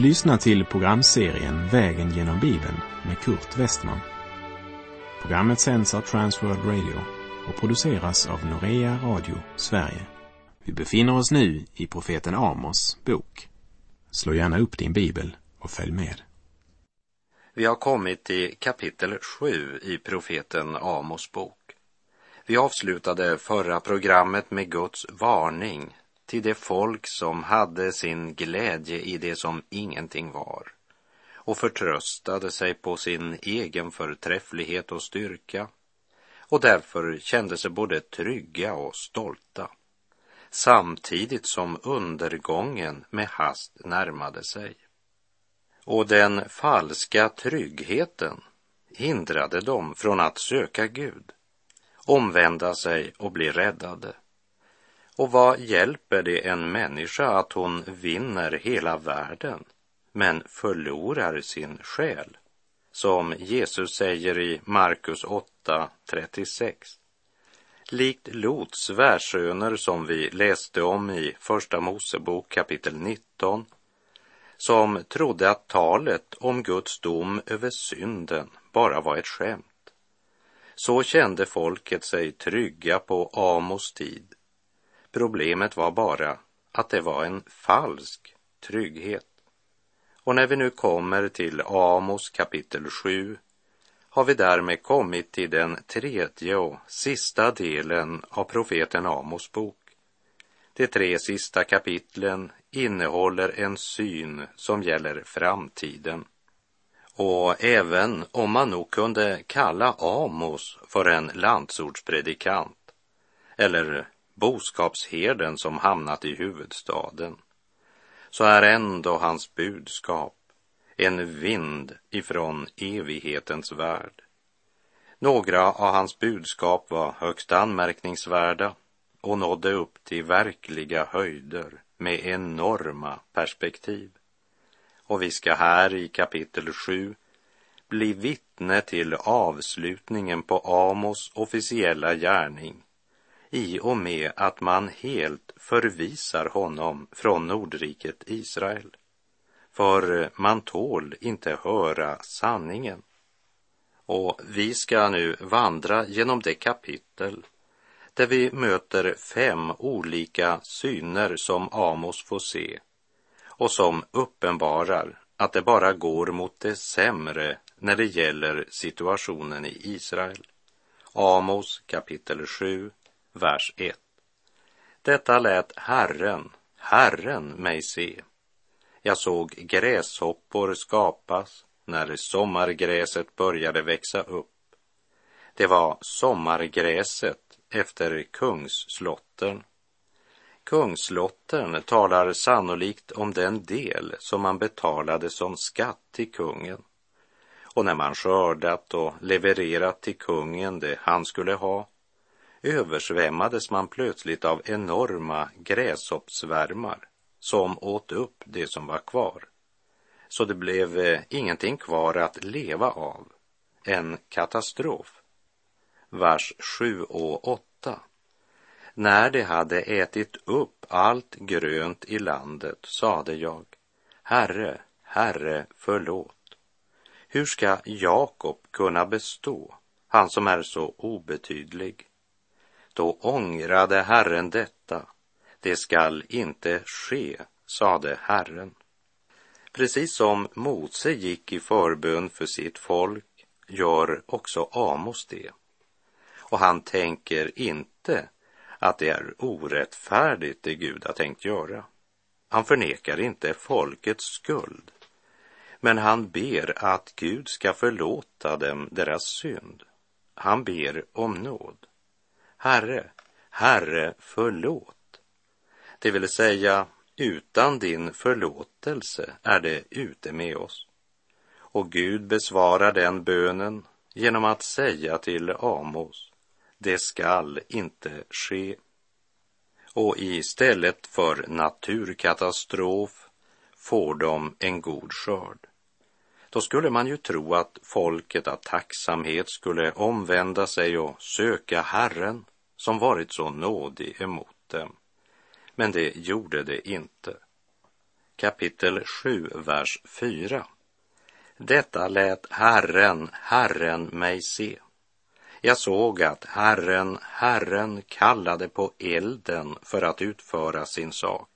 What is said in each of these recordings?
Du lyssnar till programserien Vägen genom Bibeln med Kurt Westman. Programmet sänds av Transworld Radio och produceras av Norea Radio Sverige. Vi befinner oss nu i profeten Amos bok. Slå gärna upp din bibel och följ med. Vi har kommit till kapitel 7 i profeten Amos bok. Vi avslutade förra programmet med Guds varning till det folk som hade sin glädje i det som ingenting var och förtröstade sig på sin egen förträfflighet och styrka och därför kände sig både trygga och stolta samtidigt som undergången med hast närmade sig. Och den falska tryggheten hindrade dem från att söka Gud, omvända sig och bli räddade. Och vad hjälper det en människa att hon vinner hela världen men förlorar sin själ? Som Jesus säger i Markus 8.36. Likt Lots svärsöner som vi läste om i Första Mosebok kapitel 19 som trodde att talet om Guds dom över synden bara var ett skämt. Så kände folket sig trygga på Amos tid Problemet var bara att det var en falsk trygghet. Och när vi nu kommer till Amos kapitel 7 har vi därmed kommit till den tredje och sista delen av profeten Amos bok. De tre sista kapitlen innehåller en syn som gäller framtiden. Och även om man nog kunde kalla Amos för en landsortspredikant eller boskapsherden som hamnat i huvudstaden, så är ändå hans budskap en vind ifrån evighetens värld. Några av hans budskap var högst anmärkningsvärda och nådde upp till verkliga höjder med enorma perspektiv. Och vi ska här i kapitel 7 bli vittne till avslutningen på Amos officiella gärning i och med att man helt förvisar honom från Nordriket Israel. För man tål inte höra sanningen. Och vi ska nu vandra genom det kapitel där vi möter fem olika syner som Amos får se och som uppenbarar att det bara går mot det sämre när det gäller situationen i Israel. Amos kapitel 7, vers 1. Detta lät Herren, Herren mig se. Jag såg gräshoppor skapas när sommargräset började växa upp. Det var sommargräset efter kungsslotten. Kungslotten talar sannolikt om den del som man betalade som skatt till kungen. Och när man skördat och levererat till kungen det han skulle ha översvämmades man plötsligt av enorma gräshoppsvärmar som åt upp det som var kvar. Så det blev eh, ingenting kvar att leva av. En katastrof. Vers 7 och 8. När de hade ätit upp allt grönt i landet sade jag, Herre, Herre, förlåt. Hur ska Jakob kunna bestå, han som är så obetydlig? Då ångrade Herren detta. Det skall inte ske, sade Herren. Precis som Mose gick i förbön för sitt folk gör också Amos det. Och han tänker inte att det är orättfärdigt det Gud har tänkt göra. Han förnekar inte folkets skuld, men han ber att Gud ska förlåta dem deras synd. Han ber om nåd. Herre, Herre, förlåt. Det vill säga, utan din förlåtelse är det ute med oss. Och Gud besvarar den bönen genom att säga till Amos, det skall inte ske. Och istället för naturkatastrof får de en god skörd. Då skulle man ju tro att folket av tacksamhet skulle omvända sig och söka Herren som varit så nådig emot dem. Men det gjorde det inte. kapitel 7, vers 4. Detta lät Herren, Herren mig se. Jag såg att Herren, Herren kallade på elden för att utföra sin sak.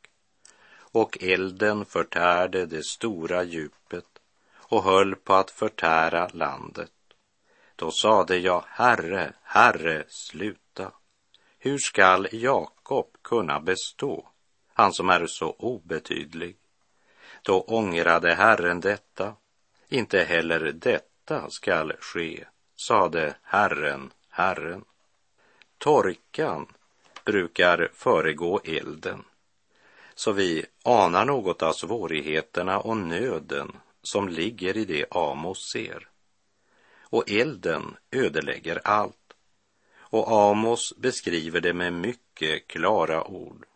Och elden förtärde det stora djupet och höll på att förtära landet. Då sade jag, Herre, Herre, sluta. Hur skall Jakob kunna bestå, han som är så obetydlig? Då ångrade Herren detta, inte heller detta skall ske, sade Herren, Herren. Torkan brukar föregå elden, så vi anar något av svårigheterna och nöden som ligger i det Amos ser. Och elden ödelägger allt. Och Amos beskriver det med mycket klara ord.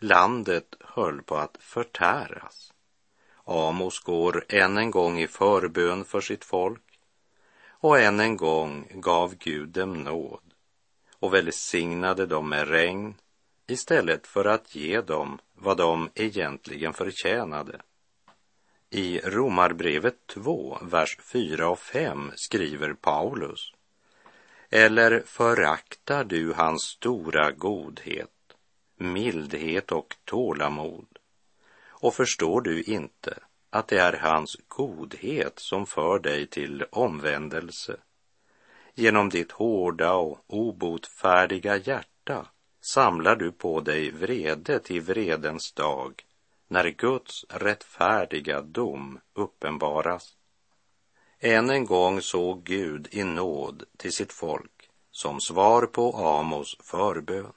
Landet höll på att förtäras. Amos går än en gång i förbön för sitt folk och än en gång gav Gud dem nåd och välsignade dem med regn istället för att ge dem vad de egentligen förtjänade. I Romarbrevet 2, vers 4 och 5 skriver Paulus. Eller föraktar du hans stora godhet, mildhet och tålamod? Och förstår du inte att det är hans godhet som för dig till omvändelse? Genom ditt hårda och obotfärdiga hjärta samlar du på dig vrede till vredens dag när Guds rättfärdiga dom uppenbaras. Än en gång såg Gud i nåd till sitt folk som svar på Amos förbön.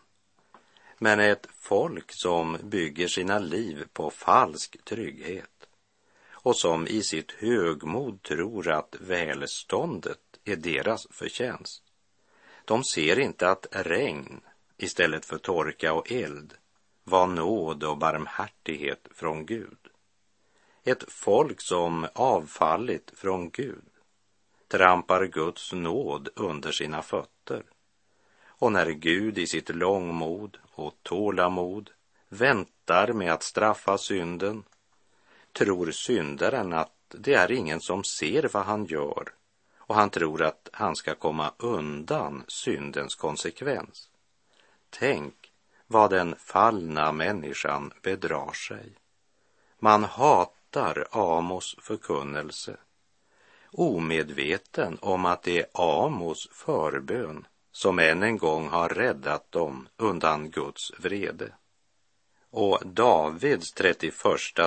Men ett folk som bygger sina liv på falsk trygghet och som i sitt högmod tror att välståndet är deras förtjänst. De ser inte att regn istället för torka och eld var nåd och barmhärtighet från Gud. Ett folk som avfallit från Gud trampar Guds nåd under sina fötter. Och när Gud i sitt långmod och tålamod väntar med att straffa synden tror syndaren att det är ingen som ser vad han gör och han tror att han ska komma undan syndens konsekvens. Tänk vad den fallna människan bedrar sig. Man hatar Amos förkunnelse, omedveten om att det är Amos förbön som än en gång har räddat dem undan Guds vrede. Och Davids 31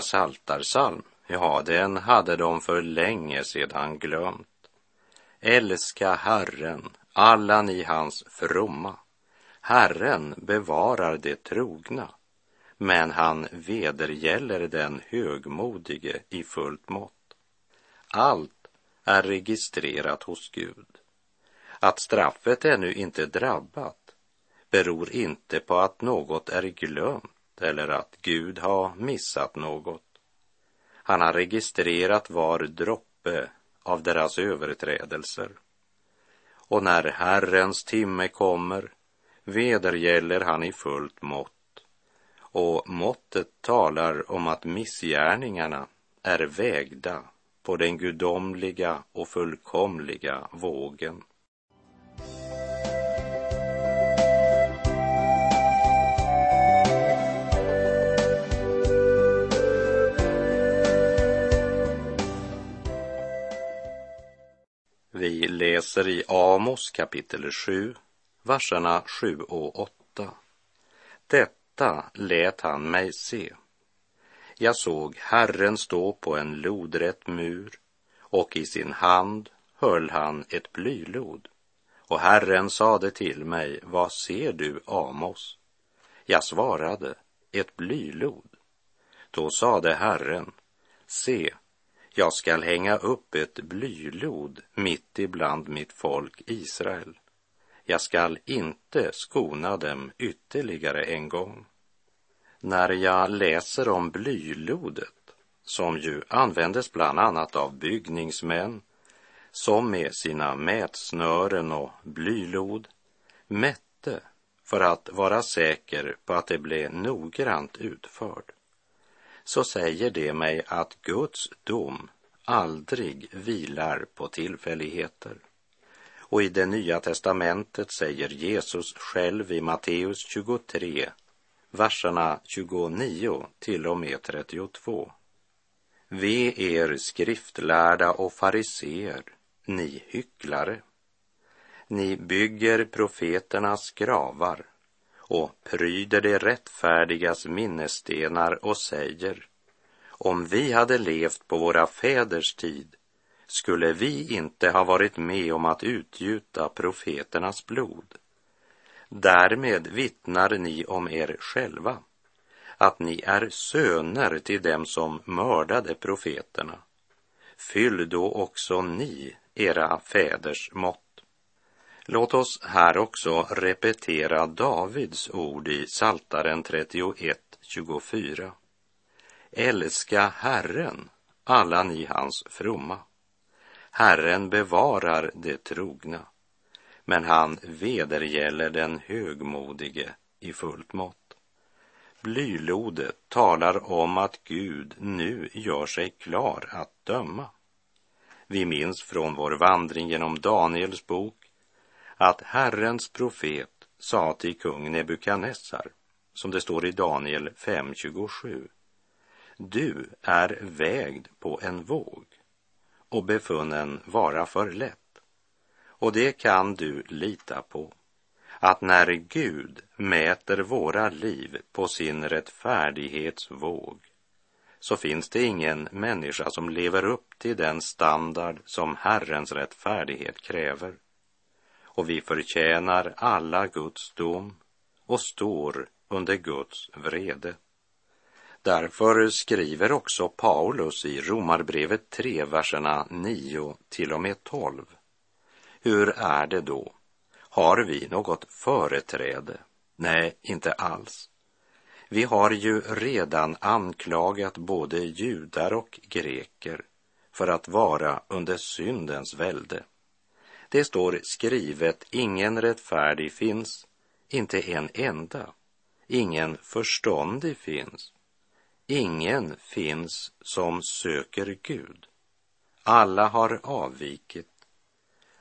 saltarsalm, ja, den hade de för länge sedan glömt. Älska Herren, alla ni hans fromma Herren bevarar det trogna, men han vedergäller den högmodige i fullt mått. Allt är registrerat hos Gud. Att straffet ännu inte drabbat beror inte på att något är glömt eller att Gud har missat något. Han har registrerat var droppe av deras överträdelser. Och när Herrens timme kommer vedergäller han i fullt mått och måttet talar om att missgärningarna är vägda på den gudomliga och fullkomliga vågen. Vi läser i Amos kapitel 7, verserna 7 och 8. Detta lät han mig se. Jag såg Herren stå på en lodrätt mur och i sin hand höll han ett blylod. Och Herren sade till mig, vad ser du, Amos? Jag svarade, ett blylod. Då sade Herren, se, jag skall hänga upp ett blylod mitt ibland mitt folk Israel jag skall inte skona dem ytterligare en gång. När jag läser om blylodet, som ju användes bland annat av byggningsmän, som med sina mätsnören och blylod mätte för att vara säker på att det blev noggrant utförd, så säger det mig att Guds dom aldrig vilar på tillfälligheter. Och i det nya testamentet säger Jesus själv i Matteus 23, verserna 29 till och med 32. Ve er skriftlärda och fariseer, ni hycklare. Ni bygger profeternas gravar och pryder de rättfärdigas minnesstenar och säger om vi hade levt på våra fäders tid skulle vi inte ha varit med om att utgjuta profeternas blod. Därmed vittnar ni om er själva att ni är söner till dem som mördade profeterna. Fyll då också ni era fäders mått. Låt oss här också repetera Davids ord i Saltaren 31, 24. Älska Herren, alla ni hans fromma. Herren bevarar det trogna, men han vedergäller den högmodige i fullt mått. Blylodet talar om att Gud nu gör sig klar att döma. Vi minns från vår vandring genom Daniels bok att Herrens profet sa till kung Nebukadnessar, som det står i Daniel 5.27, du är vägd på en våg och befunnen vara för lätt. Och det kan du lita på, att när Gud mäter våra liv på sin rättfärdighetsvåg så finns det ingen människa som lever upp till den standard som Herrens rättfärdighet kräver. Och vi förtjänar alla Guds dom och står under Guds vrede. Därför skriver också Paulus i Romarbrevet 3, verserna 9 till och med 12. Hur är det då? Har vi något företräde? Nej, inte alls. Vi har ju redan anklagat både judar och greker för att vara under syndens välde. Det står skrivet, ingen rättfärdig finns, inte en enda. Ingen förståndig finns. Ingen finns som söker Gud. Alla har avvikit.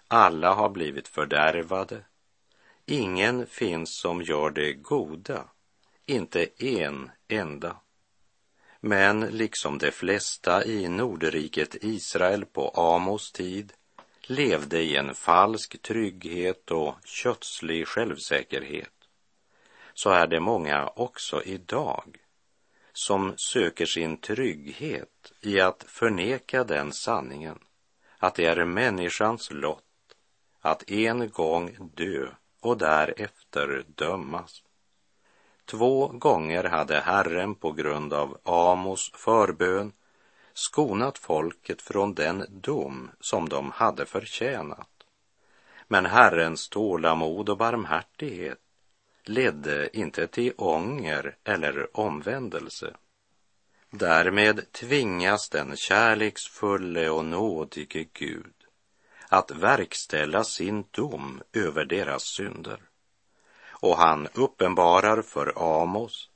Alla har blivit fördärvade. Ingen finns som gör det goda, inte en enda. Men liksom de flesta i Nordriket Israel på Amos tid levde i en falsk trygghet och kötslig självsäkerhet, så är det många också idag som söker sin trygghet i att förneka den sanningen att det är människans lott att en gång dö och därefter dömas. Två gånger hade Herren på grund av Amos förbön skonat folket från den dom som de hade förtjänat. Men Herrens tålamod och barmhärtighet ledde inte till ånger eller omvändelse. Därmed tvingas den kärleksfulle och nådige Gud att verkställa sin dom över deras synder. Och han uppenbarar för Amos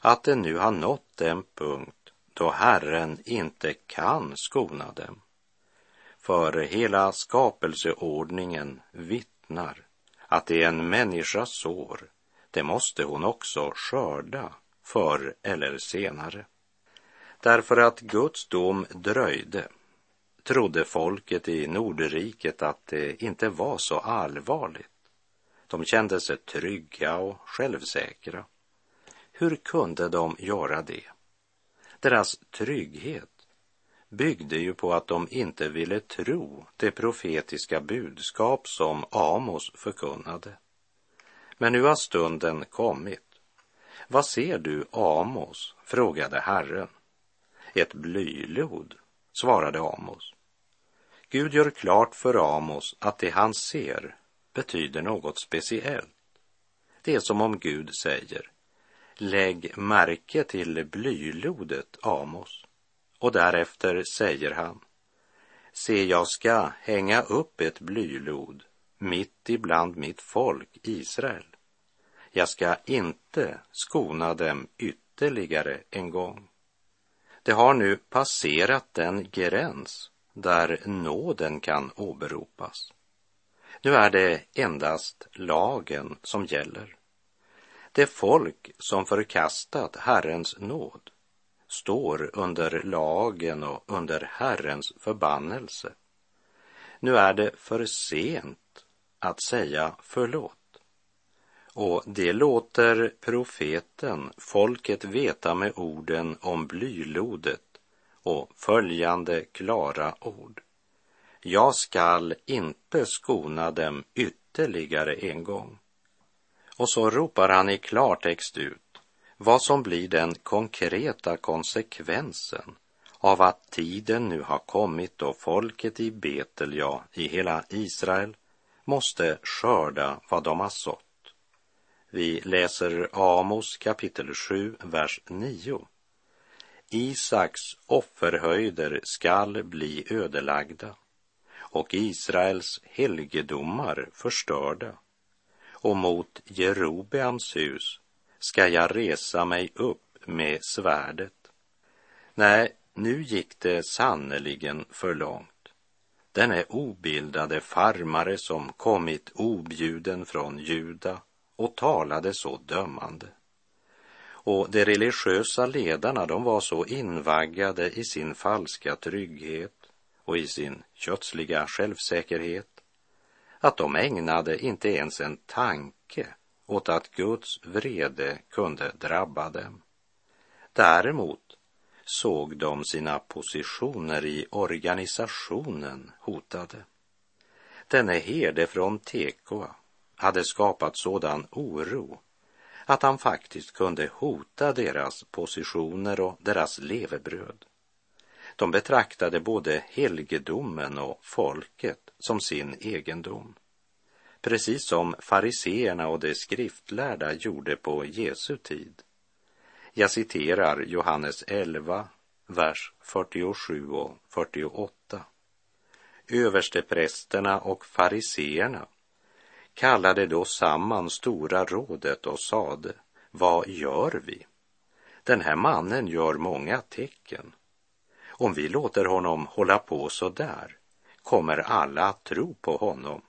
att det nu har nått den punkt då Herren inte kan skona dem. För hela skapelseordningen vittnar att det är en människas sår det måste hon också skörda förr eller senare. Därför att Guds dom dröjde trodde folket i Nordriket att det inte var så allvarligt. De kände sig trygga och självsäkra. Hur kunde de göra det? Deras trygghet byggde ju på att de inte ville tro det profetiska budskap som Amos förkunnade. Men nu har stunden kommit. Vad ser du, Amos? frågade Herren. Ett blylod, svarade Amos. Gud gör klart för Amos att det han ser betyder något speciellt. Det är som om Gud säger, lägg märke till blylodet, Amos. Och därefter säger han, se, jag ska hänga upp ett blylod mitt ibland mitt folk Israel. Jag ska inte skona dem ytterligare en gång. Det har nu passerat den gräns där nåden kan åberopas. Nu är det endast lagen som gäller. Det folk som förkastat Herrens nåd står under lagen och under Herrens förbannelse. Nu är det för sent att säga förlåt. Och det låter profeten folket veta med orden om blylodet och följande klara ord. Jag skall inte skona dem ytterligare en gång. Och så ropar han i klartext ut vad som blir den konkreta konsekvensen av att tiden nu har kommit och folket i Betel, ja, i hela Israel, måste skörda vad de har sått. Vi läser Amos kapitel 7, vers 9. Isaks offerhöjder skall bli ödelagda och Israels helgedomar förstörda. Och mot Jerobeams hus ska jag resa mig upp med svärdet. Nej, nu gick det sannerligen för långt. Den är obildade farmare som kommit objuden från Juda och talade så dömande. Och de religiösa ledarna, de var så invaggade i sin falska trygghet och i sin kötsliga självsäkerhet att de ägnade inte ens en tanke åt att Guds vrede kunde drabba dem. Däremot såg de sina positioner i organisationen hotade. Denne herde från Tekoa hade skapat sådan oro att han faktiskt kunde hota deras positioner och deras levebröd. De betraktade både helgedomen och folket som sin egendom. Precis som fariseerna och de skriftlärda gjorde på Jesu tid. Jag citerar Johannes 11, vers 47 och 48. Översteprästerna och fariseerna kallade då samman stora rådet och sade, vad gör vi? Den här mannen gör många tecken. Om vi låter honom hålla på så där kommer alla att tro på honom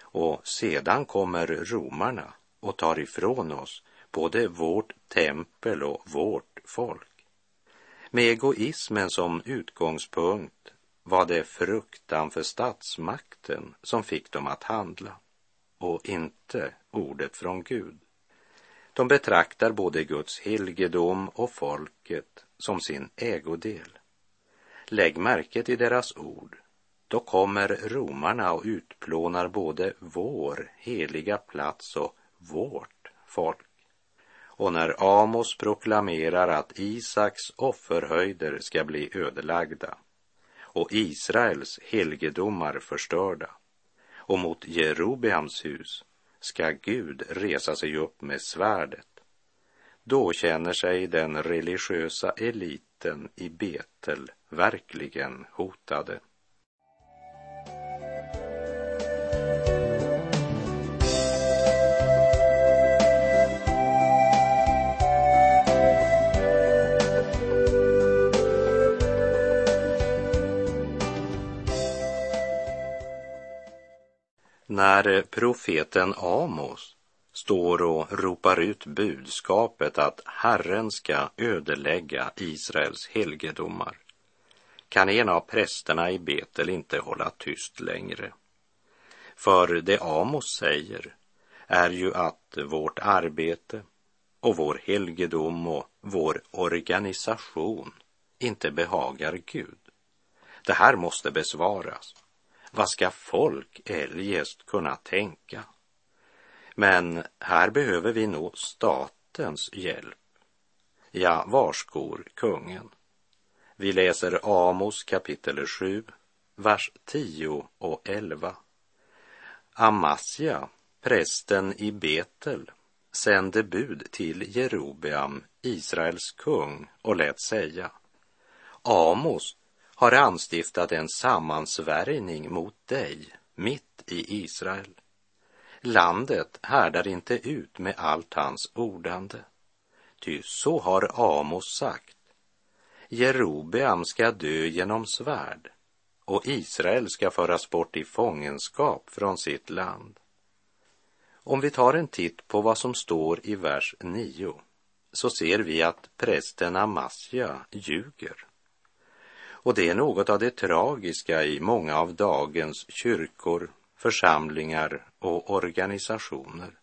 och sedan kommer romarna och tar ifrån oss både vårt tempel och vårt folk. Med egoismen som utgångspunkt var det fruktan för statsmakten som fick dem att handla och inte ordet från Gud. De betraktar både Guds helgedom och folket som sin ägodel. Lägg märke till deras ord. Då kommer romarna och utplånar både vår heliga plats och vårt folk. Och när Amos proklamerar att Isaks offerhöjder ska bli ödelagda och Israels helgedomar förstörda, och mot Jerobeams hus ska Gud resa sig upp med svärdet. Då känner sig den religiösa eliten i Betel verkligen hotade. När profeten Amos står och ropar ut budskapet att Herren ska ödelägga Israels helgedomar kan en av prästerna i Betel inte hålla tyst längre. För det Amos säger är ju att vårt arbete och vår helgedom och vår organisation inte behagar Gud. Det här måste besvaras. Vad ska folk eljest kunna tänka? Men här behöver vi nog statens hjälp. Ja, varskor kungen? Vi läser Amos kapitel 7, vers 10 och 11. Amasja, prästen i Betel, sände bud till Jerobeam, Israels kung, och lät säga Amos har anstiftat en sammansvärjning mot dig mitt i Israel. Landet härdar inte ut med allt hans ordande. Ty så har Amos sagt. Jerobeam ska dö genom svärd och Israel ska föras bort i fångenskap från sitt land. Om vi tar en titt på vad som står i vers 9 så ser vi att prästen Amasja ljuger. Och det är något av det tragiska i många av dagens kyrkor, församlingar och organisationer.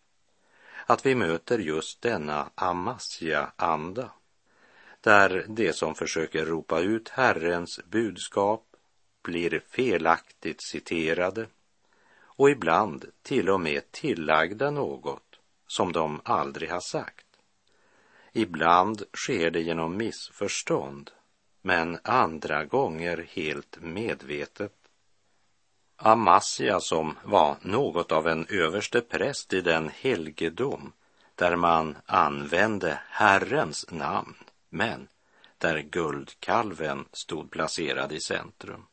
Att vi möter just denna Amasja-anda, där de som försöker ropa ut Herrens budskap blir felaktigt citerade och ibland till och med tillagda något som de aldrig har sagt. Ibland sker det genom missförstånd, men andra gånger helt medvetet. Amasia som var något av en överste präst i den helgedom där man använde Herrens namn, men där guldkalven stod placerad i centrum.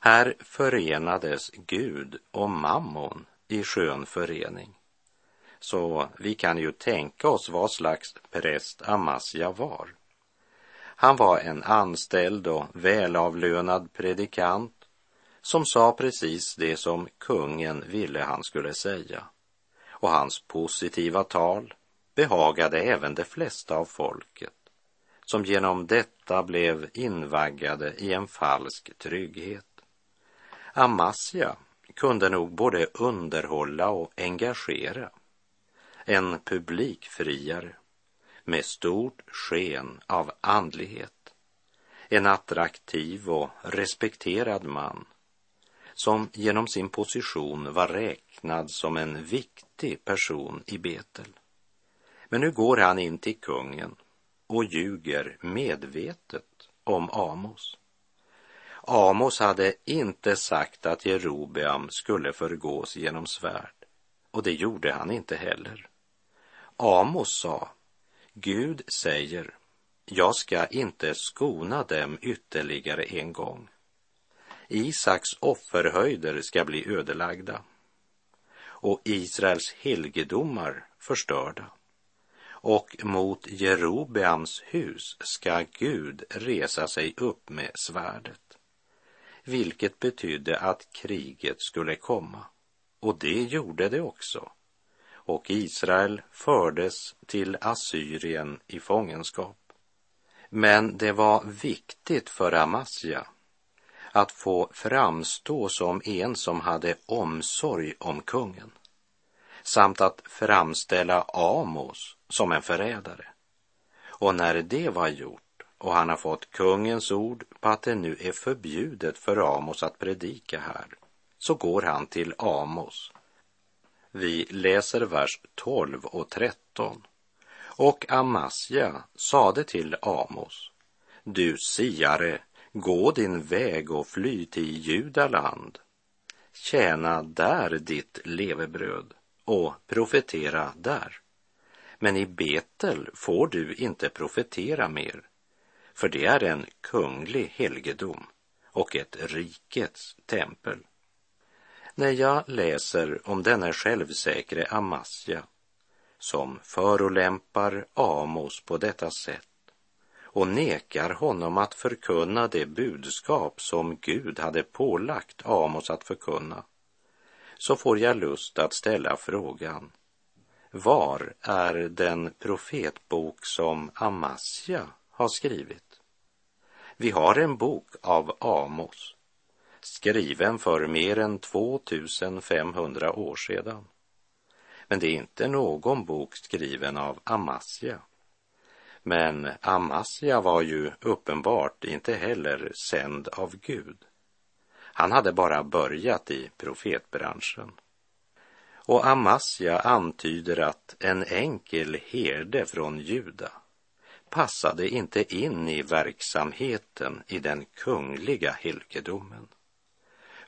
Här förenades Gud och mammon i skön förening. Så vi kan ju tänka oss vad slags präst Amasia var. Han var en anställd och välavlönad predikant som sa precis det som kungen ville han skulle säga. Och hans positiva tal behagade även de flesta av folket som genom detta blev invaggade i en falsk trygghet. Amasja kunde nog både underhålla och engagera. En publikfriare med stort sken av andlighet. En attraktiv och respekterad man som genom sin position var räknad som en viktig person i Betel. Men nu går han in till kungen och ljuger medvetet om Amos. Amos hade inte sagt att Jerobeam skulle förgås genom svärd och det gjorde han inte heller. Amos sa, Gud säger, jag ska inte skona dem ytterligare en gång. Isaks offerhöjder ska bli ödelagda och Israels helgedomar förstörda. Och mot Jerobeams hus ska Gud resa sig upp med svärdet vilket betydde att kriget skulle komma. Och det gjorde det också. Och Israel fördes till Assyrien i fångenskap. Men det var viktigt för Amasja att få framstå som en som hade omsorg om kungen samt att framställa Amos som en förrädare. Och när det var gjort och han har fått kungens ord på att det nu är förbjudet för Amos att predika här, så går han till Amos. Vi läser vers 12 och 13. Och Amasja sade till Amos, du siare, gå din väg och fly till Judaland. Tjäna där ditt levebröd och profetera där. Men i Betel får du inte profetera mer, för det är en kunglig helgedom och ett rikets tempel. När jag läser om denne självsäkre Amasja som förolämpar Amos på detta sätt och nekar honom att förkunna det budskap som Gud hade pålagt Amos att förkunna, så får jag lust att ställa frågan, var är den profetbok som Amasja har skrivit? Vi har en bok av Amos, skriven för mer än 2500 år sedan. Men det är inte någon bok skriven av Amasja. Men Amasja var ju uppenbart inte heller sänd av Gud. Han hade bara börjat i profetbranschen. Och Amasja antyder att en enkel herde från Juda passade inte in i verksamheten i den kungliga helgedomen.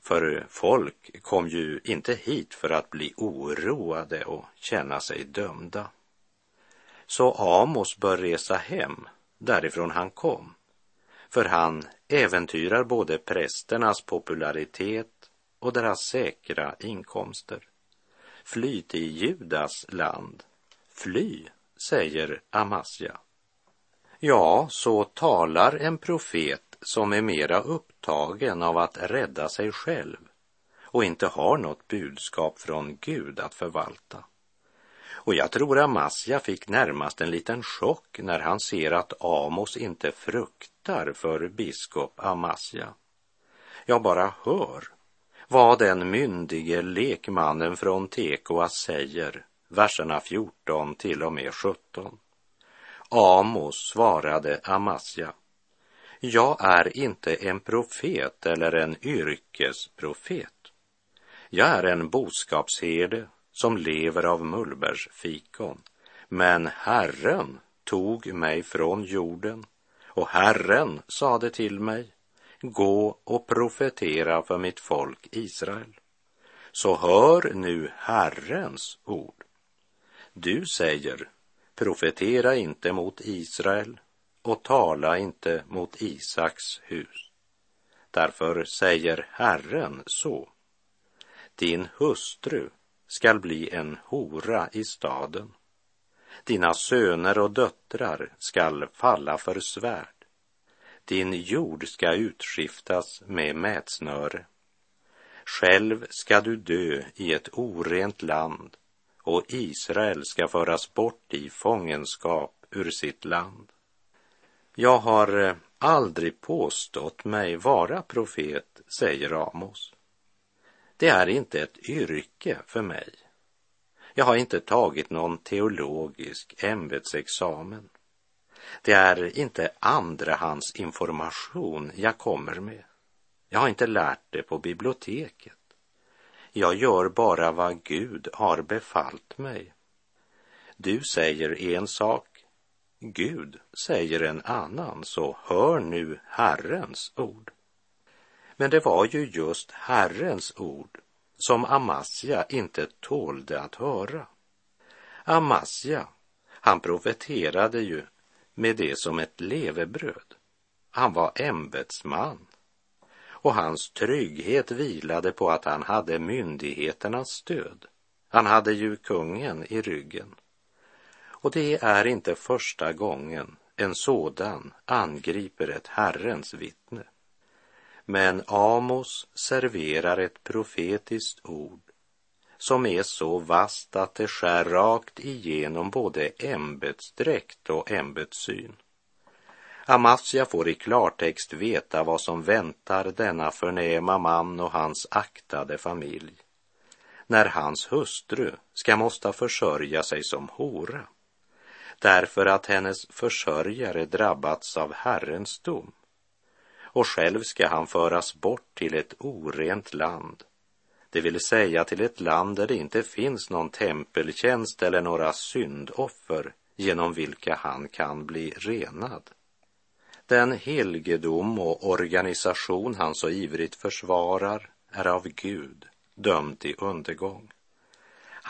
För folk kom ju inte hit för att bli oroade och känna sig dömda. Så Amos bör resa hem därifrån han kom, för han äventyrar både prästernas popularitet och deras säkra inkomster. Fly till Judas land. Fly, säger Amasja Ja, så talar en profet som är mera upptagen av att rädda sig själv och inte har något budskap från Gud att förvalta. Och jag tror Amasja fick närmast en liten chock när han ser att Amos inte fruktar för biskop Amasja. Jag bara hör vad den myndige lekmannen från Tekoa säger, verserna 14 till och med 17. Amos svarade Amasja, jag är inte en profet eller en yrkesprofet. Jag är en boskapsherde som lever av mullbärsfikon. Men Herren tog mig från jorden och Herren sade till mig, gå och profetera för mitt folk Israel. Så hör nu Herrens ord. Du säger, profetera inte mot Israel och tala inte mot Isaks hus. Därför säger Herren så. Din hustru skall bli en hora i staden. Dina söner och döttrar skall falla för svärd. Din jord ska utskiftas med mätsnöre. Själv ska du dö i ett orent land och Israel ska föras bort i fångenskap ur sitt land. Jag har eh, aldrig påstått mig vara profet, säger Amos. Det är inte ett yrke för mig. Jag har inte tagit någon teologisk ämbetsexamen. Det är inte andrahandsinformation jag kommer med. Jag har inte lärt det på biblioteket. Jag gör bara vad Gud har befallt mig. Du säger en sak, Gud säger en annan, så hör nu Herrens ord. Men det var ju just Herrens ord som Amasja inte tålde att höra. Amasja, han profeterade ju med det som ett levebröd. Han var ämbetsman och hans trygghet vilade på att han hade myndigheternas stöd. Han hade ju kungen i ryggen. Och det är inte första gången en sådan angriper ett Herrens vittne. Men Amos serverar ett profetiskt ord som är så vast att det skär rakt igenom både ämbetsdräkt och ämbetssyn. Amasja får i klartext veta vad som väntar denna förnäma man och hans aktade familj när hans hustru ska måste försörja sig som hora därför att hennes försörjare drabbats av Herrens dom och själv ska han föras bort till ett orent land, det vill säga till ett land där det inte finns någon tempeltjänst eller några syndoffer genom vilka han kan bli renad. Den helgedom och organisation han så ivrigt försvarar är av Gud dömd till undergång.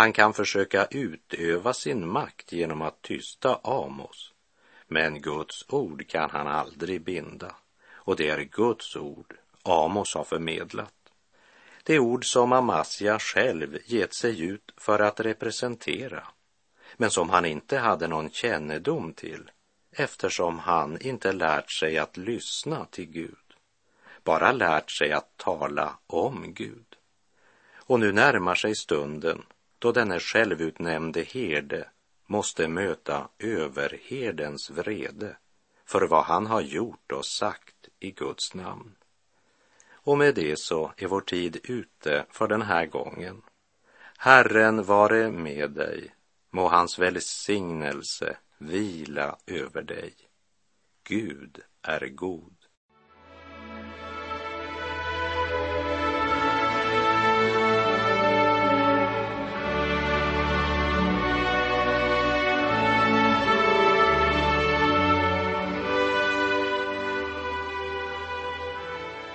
Han kan försöka utöva sin makt genom att tysta Amos, men Guds ord kan han aldrig binda och det är Guds ord Amos har förmedlat. Det ord som Amasja själv gett sig ut för att representera, men som han inte hade någon kännedom till eftersom han inte lärt sig att lyssna till Gud, bara lärt sig att tala om Gud. Och nu närmar sig stunden då denne självutnämnde herde måste möta överherdens vrede för vad han har gjort och sagt i Guds namn. Och med det så är vår tid ute för den här gången. Herren vare med dig, må hans välsignelse vila över dig. Gud är god.